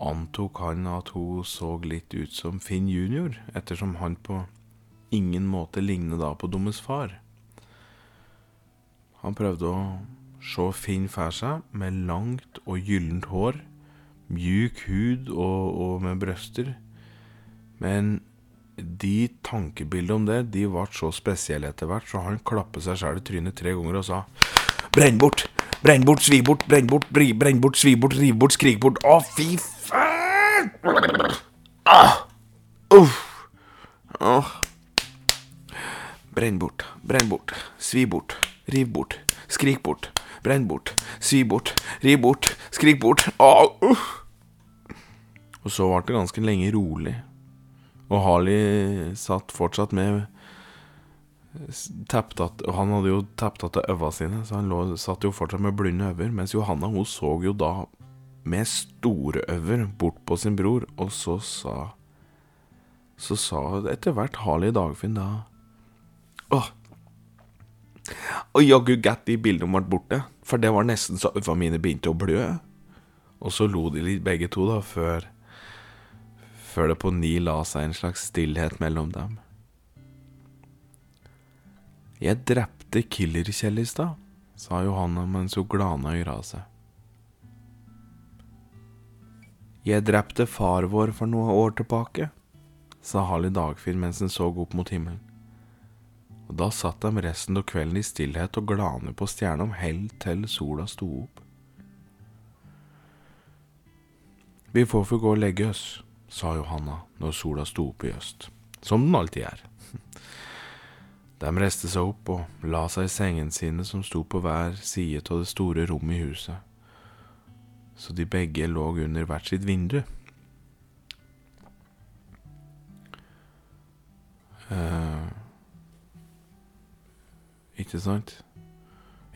antok han at hun så litt ut som Finn junior, ettersom han på ingen måte lignet da på Dummes far. Han prøvde å se Finn for seg med langt og gyllent hår, mjuk hud og, og med brøster, men de tankebildene om det De ble så spesielle etter hvert, så han klappet seg sjøl i trynet tre ganger og sa Brenn bort! Brenn bort, svi bort, brenn bort, brenn bort, svi bort, riv bort, skrik bort. Å, fy faen! Ah! Uff. Oh. Brenn bort, brenn bort, svi bort, riv bort, skrik bort, brenn bort, svi bort, riv bort, skrik bort. Oh. Uh. Og så ble det ganske lenge rolig. Og Harley satt fortsatt med tapptatt, han hadde jo tapptatt av øva sine, så han lå, satt jo fortsatt med blinde øyne. Mens Johanna hun så jo da med store øyne bort på sin bror, og så sa Så sa etter hvert Harley Dagfinn da Åh, og jaggu gatt de bildene ble borte, for det var nesten så øynene mine begynte å blø. Og så lo de litt begge to, da, før før det på ny la seg en slags stillhet mellom dem. Jeg drepte Killer-Kjell i stad, sa Johanna mens hun glana i raset. Jeg drepte far vår for noen år tilbake, sa Harley Dagfinn mens han så opp mot himmelen. Og da satt de resten av kvelden i stillhet og glane på stjernene helt til sola sto opp. Vi får få gå og legge oss, sa Johanna når sola sto opp i øst, som den alltid er. De reiste seg opp og la seg i sengene sine som sto på hver side av det store rommet i huset, så de begge lå under hvert sitt vindu. Uh, ikke sant?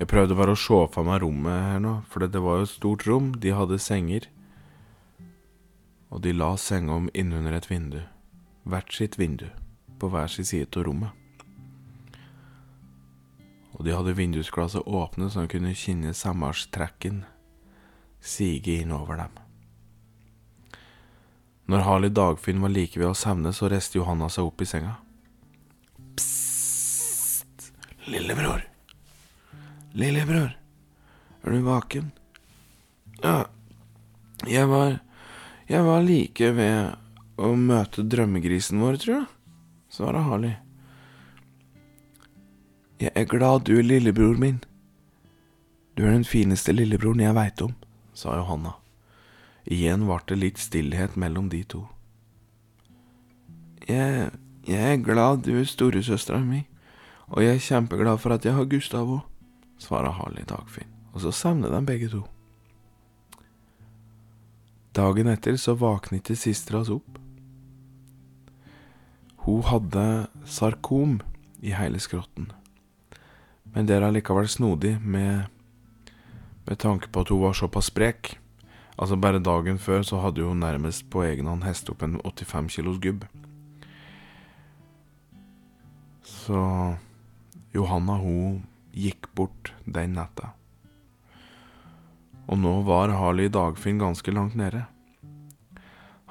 Jeg prøvde bare å se for meg rommet her nå, for det var jo et stort rom, de hadde senger og de la senga om innunder et vindu, hvert sitt vindu, på hver sin side av rommet. Og de hadde vindusglasset åpne så han kunne kjenne sommerstrekken sige inn over dem. Når Harley Dagfinn var like ved å sevne, så reiste Johanna seg opp i senga. Psst, lillebror. Lillebror, er du vaken? Ja, jeg var jeg var like ved å møte drømmegrisen vår, tror jeg, svarer Harley. Jeg er glad du er lillebror min. Du er den fineste lillebroren jeg veit om, sa Johanna. Igjen ble det litt stillhet mellom de to. Jeg, jeg er glad du er storesøstera mi, og jeg er kjempeglad for at jeg har Gustav òg, svarer Harley Dagfinn, og så savner de begge to. Dagen etter så våknet ikke sistera opp. Hun hadde sarkom i hele skrotten, men det er allikevel snodig med, med tanke på at hun var såpass sprek. Altså Bare dagen før så hadde hun nærmest på egen hånd hestet opp en 85 kilos gubb. Så Johanna, hun gikk bort den natta. Og nå var Harley Dagfinn ganske langt nede.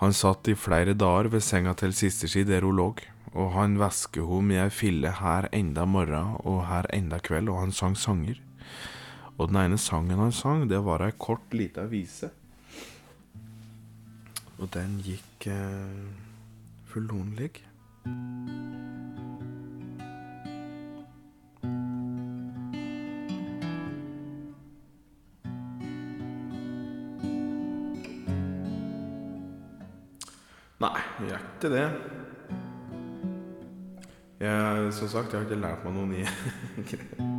Han satt i flere dager ved senga til sistersi der hun lå, og han væsket henne med ei fille her enda morgen og her enda kveld, og han sang sanger. Og den ene sangen han sang, det var ei kort, lita vise. Og den gikk eh, fullonlig. Nei, gjør ikke det. Jeg, som sagt, jeg har ikke lært meg noen nye greier.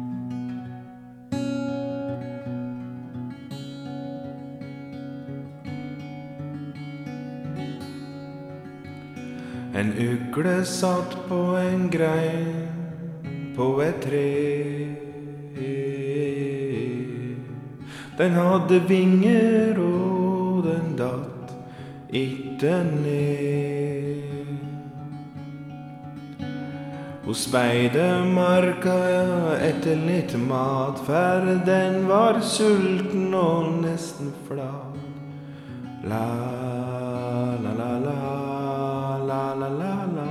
En ugle satt på en grein på et tre. Den hadde vinger, og den datt ikke ned. Hun speidermarka etter litt mat, for den var sulten og nesten flat. La, la, la, la, la, la, la, la.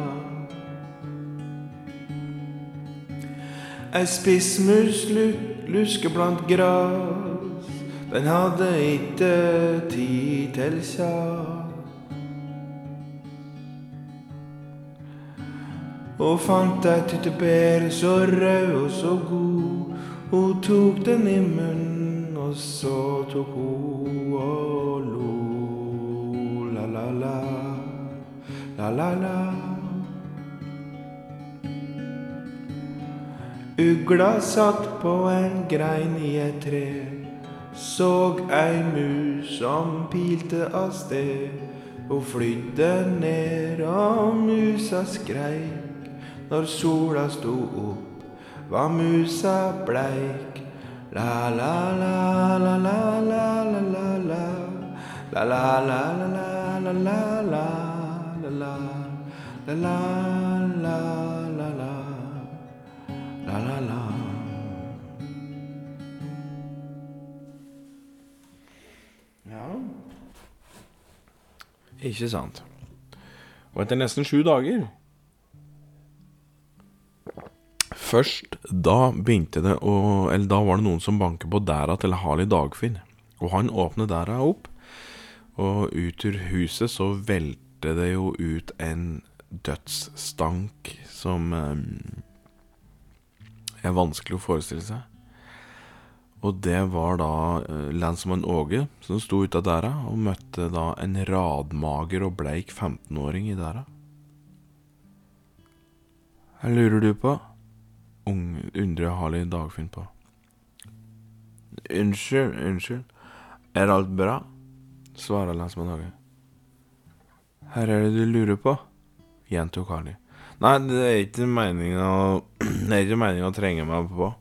Ei spissmus lu- lusker blant gras, den hadde ikke tid til kjas. Og fant ei tyttebære så rød og så god. Hun tok den i munnen, og så tok hun og lo. La, la, la, la, la, la. Ugla satt på en grein i et tre. Såg ei mus som pilte av sted. Hun flydde ned, og musa skreik. Når sola sto opp, var musa bleik. La la la la la la la la la La la la la la la la la la la La la la la la La la la Ja Ikke sant. Og etter nesten sju dager Først da begynte det å Eller da var det noen som banket på dæra til Harley Dagfinn. Og han åpnet dæra opp, og ut ur huset så velte det jo ut en dødsstank som eh, er vanskelig å forestille seg. Og det var da eh, lensmann Åge som sto ute av dæra, og møtte da en radmager og bleik 15-åring i dæra. Hva lurer du på? Undrer Harley Dagfinn på. Unnskyld, unnskyld. Er alt bra? svarer lensmann Hage. Her er det du lurer på? gjentok Harley. Nei, det er ikke meningen å Det er ikke meningen å trenge meg på.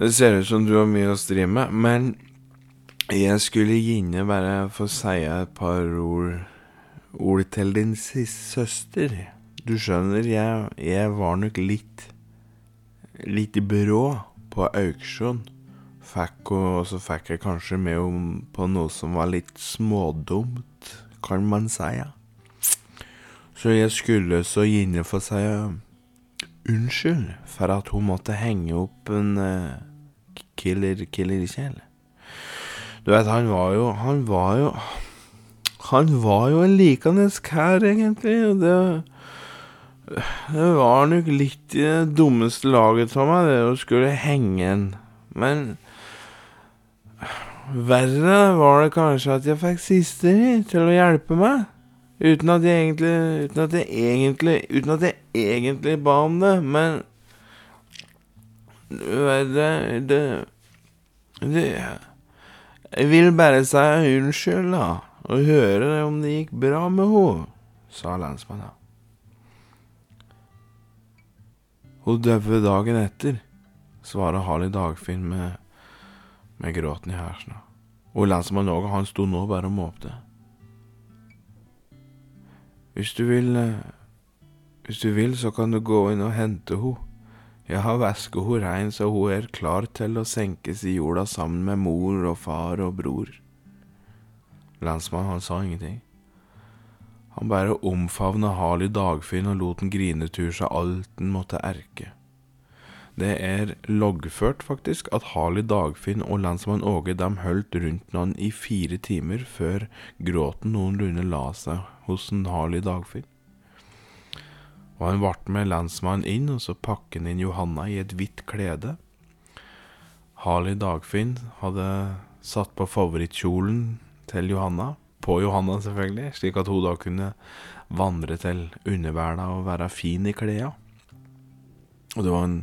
Det ser ut som du har mye å stri med, men jeg skulle gjerne bare få si et par ord, ord til din søster. Du skjønner, jeg, jeg var nok litt litt brå på auksjon. Fikk, og så fikk jeg kanskje med om på noe som var litt smådumt, kan man si. Ja. Så jeg skulle så gjerne få si unnskyld for at hun måtte henge opp en uh, killer, killer Kjell. Du vet, han var jo Han var jo Han var jo en likende kær, egentlig. Og det det var nok litt i det dummeste laget for meg, det å skulle henge en. Men verre var det kanskje at jeg fikk sister til å hjelpe meg. Uten at jeg egentlig Uten at jeg egentlig Uten at jeg egentlig ba om det, men Verre det Det, det Jeg vil bare si unnskyld, da. Og høre om det gikk bra med henne, sa lensmannen. Hun døde dagen etter, svarer Harley Dagfinn med, med gråten i halsen. Og lensmann Åge, han sto nå bare og måpte. Hvis du vil eh, Hvis du vil, så kan du gå inn og hente henne. Jeg har vasket henne rein så hun er klar til å senkes i jorda sammen med mor og far og bror. Lensmannen, han sa ingenting. Han bare omfavna Harley Dagfinn og lot den grine tur seg alt den måtte erke. Det er loggført, faktisk, at Harley Dagfinn og lensmann Åge dem holdt rundt han i fire timer før gråten noenlunde la seg hos en Harley Dagfinn. Og han ble med lensmannen inn, og så pakket inn Johanna i et hvitt klede. Harley Dagfinn hadde satt på favorittkjolen til Johanna, på Johanna selvfølgelig, slik at hun da kunne vandre til underverda og være fin i kleda. Og det var en,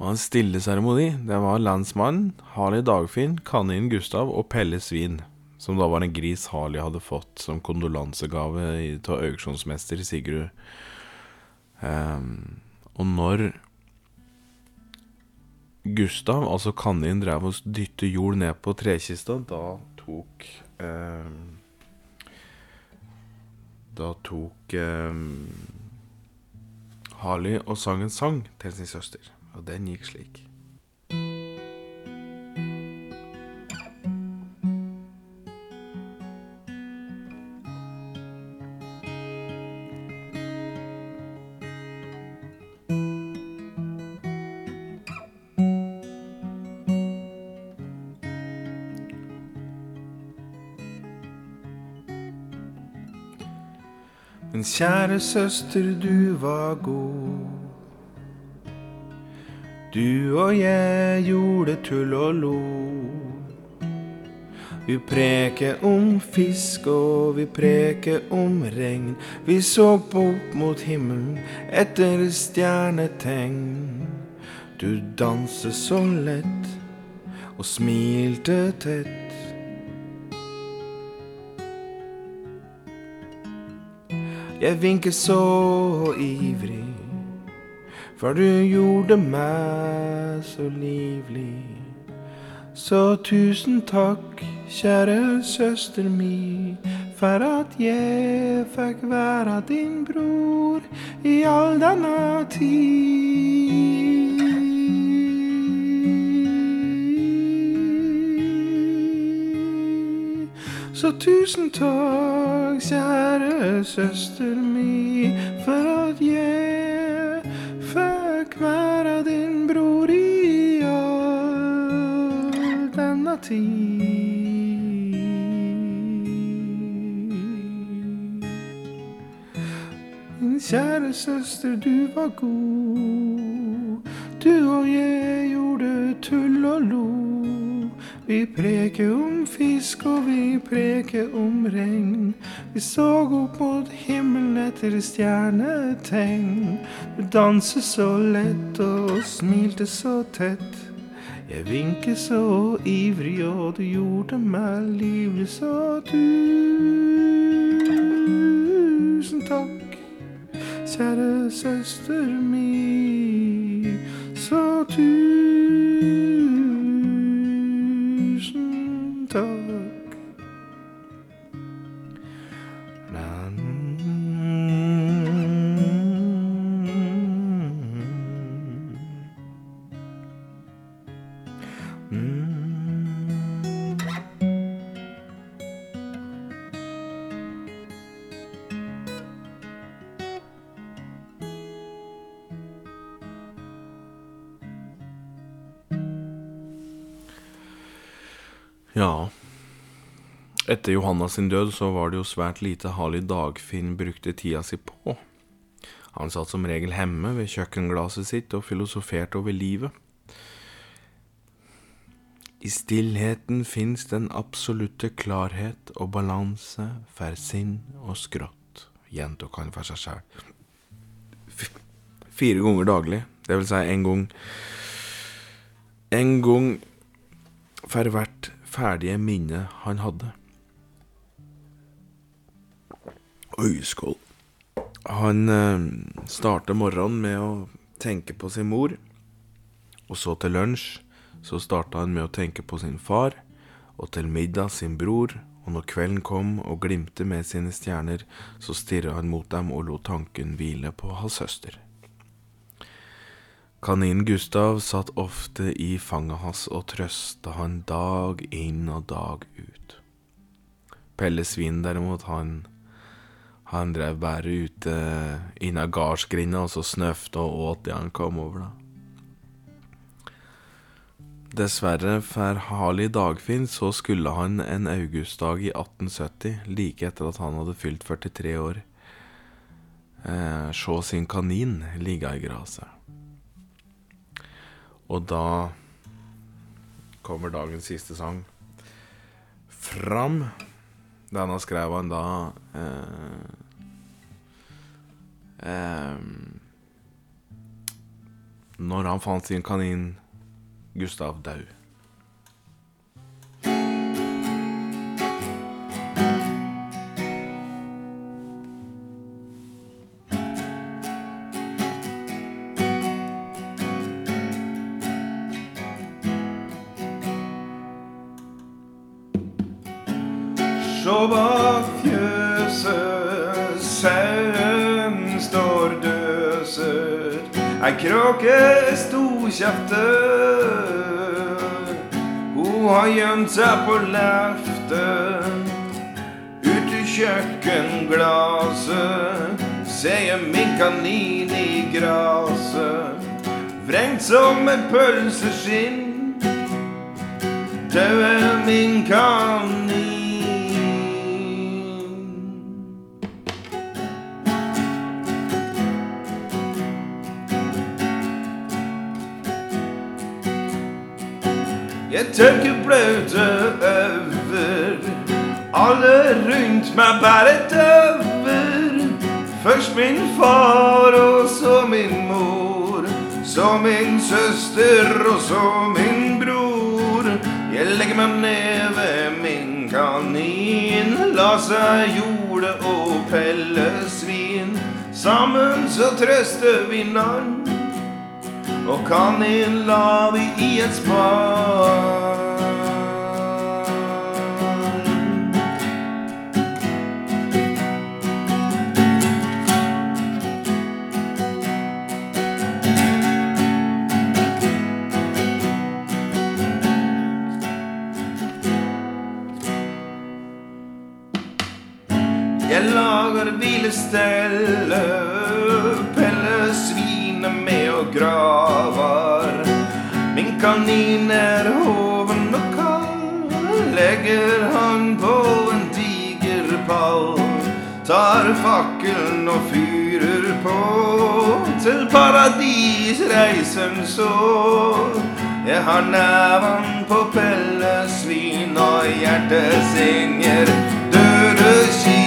var en stille seremoni. Det var landsmannen, Harley Dagfinn, kanin Gustav og Pelle Svin. Som da var en gris Harley hadde fått som kondolansegave av auksjonsmester Sigurd. Um, og når Gustav, altså kaninen, drev og dytte jord ned på trekista, da tok ehm, Da tok eh, Harley og sang en sang til sin søster, og den gikk slik. Kjære søster, du var god. Du og jeg gjorde tull og lo. Vi preker om fisk, og vi preker om regn. Vi så opp mot himmelen etter stjernetegn. Du danset så lett og smilte tett. Jeg vinket så ivrig, for du gjorde meg så livlig. Så tusen takk, kjære søster mi, for at jeg fikk være din bror i all denne tid. Så tusen takk, kjære søster mi, for at jeg fikk være din bror i all denne tid. Min kjære søster, du var god. Du og jeg gjorde tull og lo. Vi preker om fisk, og vi preker om regn. Vi så opp mot himmelen etter stjernetegn. Du danset så lett og smilte så tett. Jeg vinket så ivrig, og du gjorde meg livlig, så tusen takk, kjære søster mi. Så tusen Etter Johanna sin død så var det jo svært lite Harley Dagfinn brukte tida si på. Han satt som regel hjemme ved kjøkkenglasset sitt og filosoferte over livet. I stillheten fins den absolutte klarhet og balanse for sinn og skrått, gjentok han for seg sjæl. Fire ganger daglig, det vil si en gang En gang for hvert ferdige minne han hadde. Oi, skål. Han eh, starter morgenen med å tenke på sin mor, og så til lunsj så starta han med å tenke på sin far, og til middag sin bror, og når kvelden kom og glimte med sine stjerner, så stirra han mot dem og lot tanken hvile på hans søster. Kaninen Gustav satt ofte i fanget hans og trøsta han dag inn og dag ut. Pelle Svin derimot, han han drev bare ute inna gardsgrinda og så snøfte og åt det han kom over, da. Dessverre for Harley Dagfinn så skulle han en augustdag i 1870, like etter at han hadde fylt 43 år, eh, se sin kanin ligge i gresset. Og da kommer dagens siste sang fram. Denne skrev han da eh, eh, Når han fant sin kanin Gustav død. Ei kråke hun har gjemt seg på leftet. Ut i kjøkkenglaset ser jeg min kanin i graset. Vrengt som et pølseskinn. Er min kanin. Jeg tørker blaute øver. Alle rundt meg bærer døver. Først min far, og så min mor. Så min søster, og så min bror. Jeg legger meg ned ved min kanin. La seg jorde og pelle svin. Sammen så trøster vi navn. Og kanin la vi i et spar. Jeg lager hvilestelle, pelle svinet med og graver. Min kanin er hoven og kald, legger han på en diger pall. Tar fakkelen og fyrer på, til paradisreisen så. Jeg har neven på pellesvin, og hjertet synger døde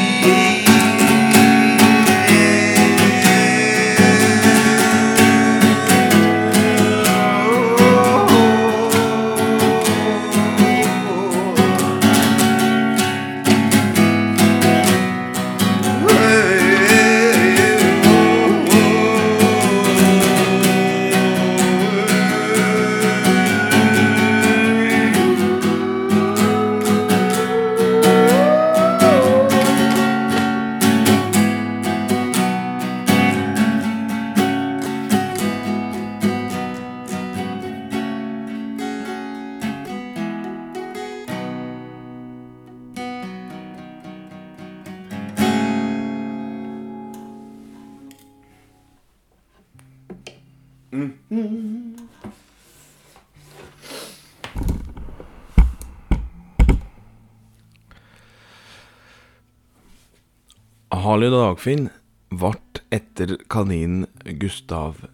Harley Dagfinn ble etter kaninen Gustav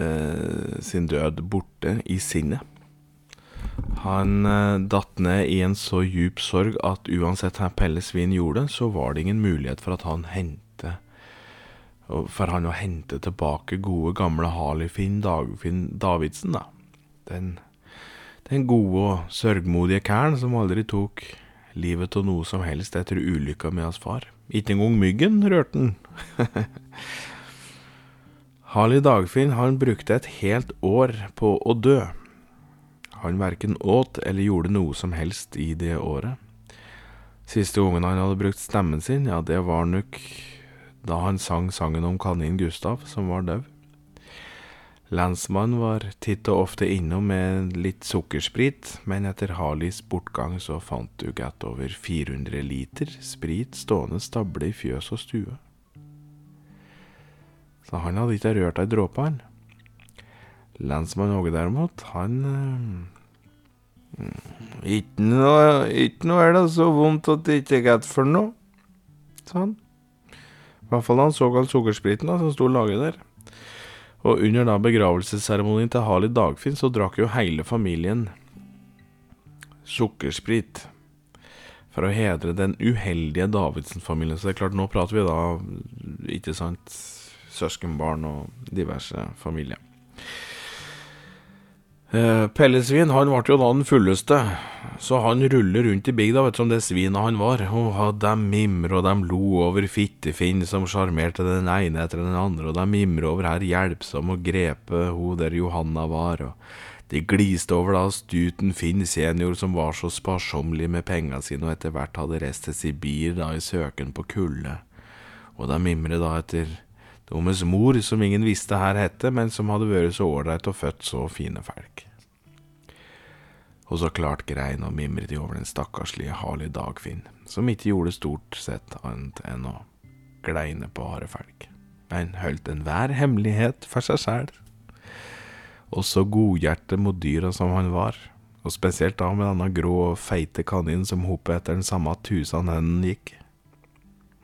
eh, sin død borte i sinnet. Han eh, datt ned i en så djup sorg at uansett hva Pelle Svin gjorde, så var det ingen mulighet for at han hente For han å hente tilbake gode, gamle Harley Finn Dagfinn Davidsen, da. Den, den gode og sørgmodige kæren som aldri tok livet av noe som helst etter ulykka med hans far. Ikke engang myggen rørte den. Harley Dagfinn han brukte et helt år på å dø. Han verken åt eller gjorde noe som helst i det året. Siste gangen han hadde brukt stemmen sin, ja, det var nok da han sang sangen om kanin Gustav, som var død. Lensmannen var titt og ofte innom med litt sukkersprit, men etter Harleys bortgang så fant du godt over 400 liter sprit stående stable i fjøs og stue. Så han hadde ikke rørt ei dråpe, han. Lensmann Åge derimot, han øh, Ikke noe, ikke noe er det så vondt at det ikke er godt for noe, sa han. I hvert fall da han så all sukkerspriten som sto laget der. Og under da begravelsesseremonien til Harley Dagfinn så drakk jo hele familien sukkersprit. For å hedre den uheldige Davidsen-familien. Så det er klart, nå prater vi da, ikke sant, søskenbarn og diverse familier. Eh, Pelle Svin han ble jo da den fulleste, så han ruller rundt i bygda vet du, som det svinet han var. Og de mimrer og de lo over Fittefinn som sjarmerte den ene etter den andre, og de mimrer over her hjelpsom og grepe hun der Johanna var. og De gliste over da stuten Finn senior, som var så sparsommelig med penga sine, og etter hvert hadde reist til Sibir da i søken på kulde, og de mimrer da etter deres mor, som ingen visste her hette, men som hadde vært så ålreit og født så fine folk. Og så klart grein og mimret de over den stakkarslige Harley Dagfinn, som ikke gjorde stort sett annet enn å gleine på harde folk, men holdt enhver hemmelighet for seg sjæl og så godhjertet mot dyra som han var, og spesielt da med denne grå og feite kaninen som hoppet etter den samme tusen hendene gikk.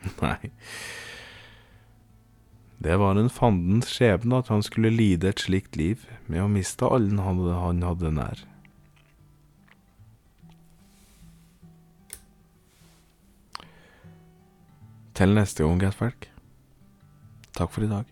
Nei, det var en fandens skjebne at han skulle lide et slikt liv med å miste alle han hadde nær. Til neste gang, gassfolk. Takk for i dag.